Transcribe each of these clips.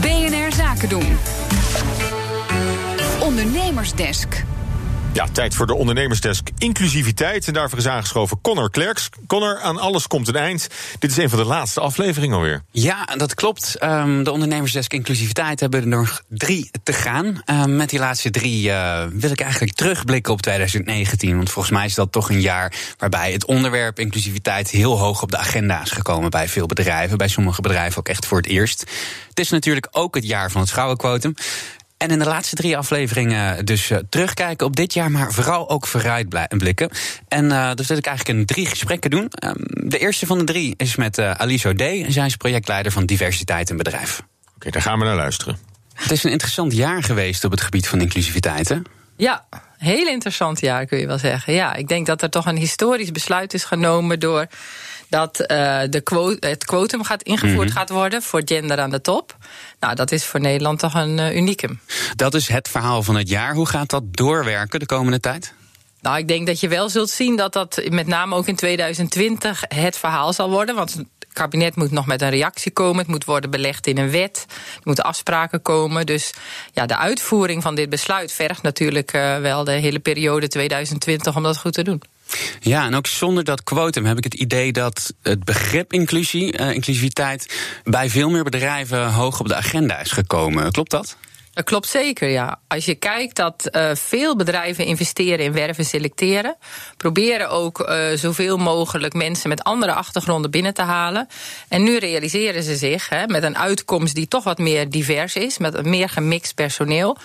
BNR Zaken doen. Ondernemersdesk. Ja, tijd voor de ondernemersdesk inclusiviteit. En daarvoor is aangeschoven Connor Klerks. Connor, aan alles komt een eind. Dit is een van de laatste afleveringen alweer. Ja, dat klopt. Um, de ondernemersdesk inclusiviteit hebben er nog drie te gaan. Um, met die laatste drie uh, wil ik eigenlijk terugblikken op 2019. Want volgens mij is dat toch een jaar waarbij het onderwerp inclusiviteit heel hoog op de agenda is gekomen bij veel bedrijven. Bij sommige bedrijven ook echt voor het eerst. Het is natuurlijk ook het jaar van het vrouwenquotum. En in de laatste drie afleveringen dus uh, terugkijken op dit jaar, maar vooral ook vooruitblikken. En uh, dus wil ik eigenlijk een drie gesprekken doen. Um, de eerste van de drie is met uh, Alice O'Day. Zij is projectleider van diversiteit in bedrijf. Oké, okay, daar gaan we naar luisteren. Het is een interessant jaar geweest op het gebied van inclusiviteit, hè? Ja, heel interessant jaar kun je wel zeggen. Ja, ik denk dat er toch een historisch besluit is genomen door dat uh, de het quotum gaat ingevoerd mm -hmm. gaat worden voor gender aan de top. Nou, dat is voor Nederland toch een uh, unicum. Dat is het verhaal van het jaar. Hoe gaat dat doorwerken de komende tijd? Nou, ik denk dat je wel zult zien dat dat met name ook in 2020 het verhaal zal worden. Want het kabinet moet nog met een reactie komen. Het moet worden belegd in een wet. Er moeten afspraken komen. Dus ja, de uitvoering van dit besluit vergt natuurlijk uh, wel de hele periode 2020 om dat goed te doen. Ja, en ook zonder dat quotum heb ik het idee dat het begrip inclusie, uh, inclusiviteit, bij veel meer bedrijven hoog op de agenda is gekomen. Klopt dat? Dat klopt zeker, ja. Als je kijkt dat uh, veel bedrijven investeren in werven selecteren, proberen ook uh, zoveel mogelijk mensen met andere achtergronden binnen te halen. En nu realiseren ze zich, hè, met een uitkomst die toch wat meer divers is, met een meer gemixt personeel.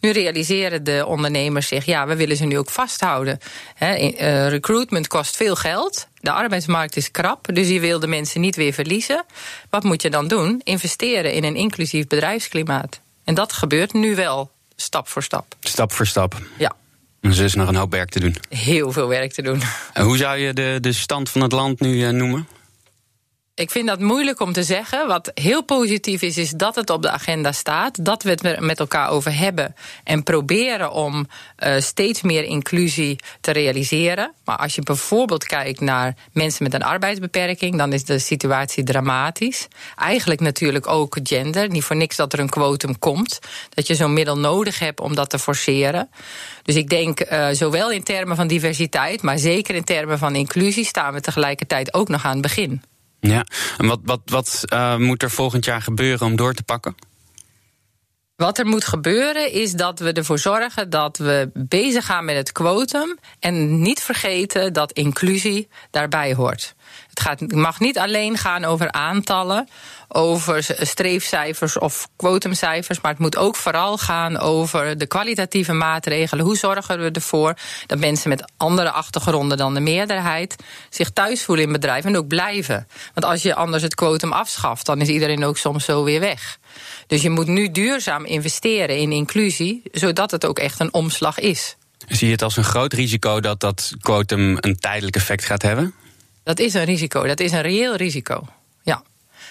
Nu realiseren de ondernemers zich, ja, we willen ze nu ook vasthouden. Hè, uh, recruitment kost veel geld. De arbeidsmarkt is krap, dus je wil de mensen niet weer verliezen. Wat moet je dan doen? Investeren in een inclusief bedrijfsklimaat. En dat gebeurt nu wel, stap voor stap. Stap voor stap. Ja. Dus er is nog een hoop werk te doen. Heel veel werk te doen. En hoe zou je de, de stand van het land nu uh, noemen? Ik vind dat moeilijk om te zeggen. Wat heel positief is, is dat het op de agenda staat. Dat we het met elkaar over hebben. En proberen om uh, steeds meer inclusie te realiseren. Maar als je bijvoorbeeld kijkt naar mensen met een arbeidsbeperking, dan is de situatie dramatisch. Eigenlijk natuurlijk ook gender. Niet voor niks dat er een quotum komt. Dat je zo'n middel nodig hebt om dat te forceren. Dus ik denk, uh, zowel in termen van diversiteit, maar zeker in termen van inclusie, staan we tegelijkertijd ook nog aan het begin. Ja, en wat, wat, wat uh, moet er volgend jaar gebeuren om door te pakken? Wat er moet gebeuren is dat we ervoor zorgen dat we bezig gaan met het quotum en niet vergeten dat inclusie daarbij hoort. Het, gaat, mag niet alleen gaan over aantallen, over streefcijfers of quotumcijfers, maar het moet ook vooral gaan over de kwalitatieve maatregelen. Hoe zorgen we ervoor dat mensen met andere achtergronden dan de meerderheid zich thuis voelen in bedrijven en ook blijven? Want als je anders het quotum afschaft, dan is iedereen ook soms zo weer weg. Dus je moet nu duurzaam investeren in inclusie, zodat het ook echt een omslag is. Zie je het als een groot risico dat dat quotum een tijdelijk effect gaat hebben? Dat is een risico, dat is een reëel risico.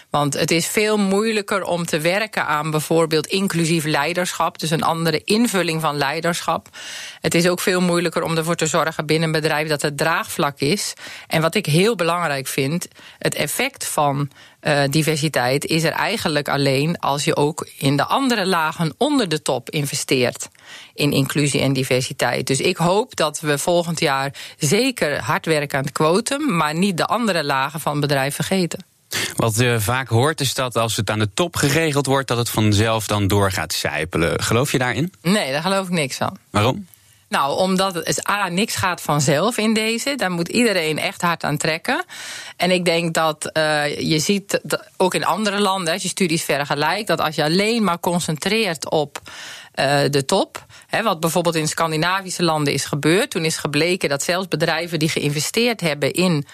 Want het is veel moeilijker om te werken aan bijvoorbeeld inclusief leiderschap, dus een andere invulling van leiderschap. Het is ook veel moeilijker om ervoor te zorgen binnen een bedrijf dat het draagvlak is. En wat ik heel belangrijk vind, het effect van uh, diversiteit is er eigenlijk alleen als je ook in de andere lagen onder de top investeert in inclusie en diversiteit. Dus ik hoop dat we volgend jaar zeker hard werken aan het quotum, maar niet de andere lagen van het bedrijf vergeten. Wat je vaak hoort is dat als het aan de top geregeld wordt, dat het vanzelf dan door gaat sijpelen. Geloof je daarin? Nee, daar geloof ik niks van. Waarom? Nou, omdat het A, niks gaat vanzelf in deze. Daar moet iedereen echt hard aan trekken. En ik denk dat uh, je ziet, dat ook in andere landen, als je studies vergelijkt, dat als je alleen maar concentreert op uh, de top. Hè, wat bijvoorbeeld in Scandinavische landen is gebeurd. Toen is gebleken dat zelfs bedrijven die geïnvesteerd hebben in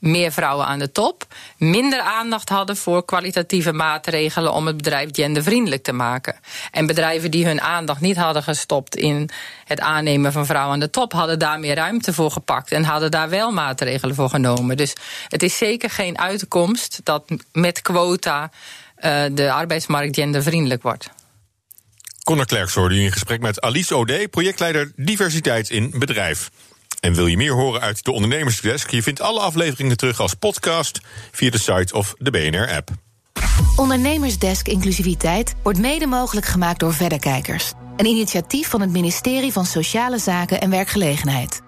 meer vrouwen aan de top, minder aandacht hadden voor kwalitatieve maatregelen om het bedrijf gendervriendelijk te maken. En bedrijven die hun aandacht niet hadden gestopt in het aannemen van vrouwen aan de top, hadden daar meer ruimte voor gepakt en hadden daar wel maatregelen voor genomen. Dus het is zeker geen uitkomst dat met quota uh, de arbeidsmarkt gendervriendelijk wordt. Connor Klerks hoorde u in gesprek met Alice Ode, projectleider diversiteit in bedrijf. En wil je meer horen uit de Ondernemersdesk? Je vindt alle afleveringen terug als podcast via de site of de BNR-app. Ondernemersdesk Inclusiviteit wordt mede mogelijk gemaakt door Verderkijkers. Een initiatief van het ministerie van Sociale Zaken en Werkgelegenheid.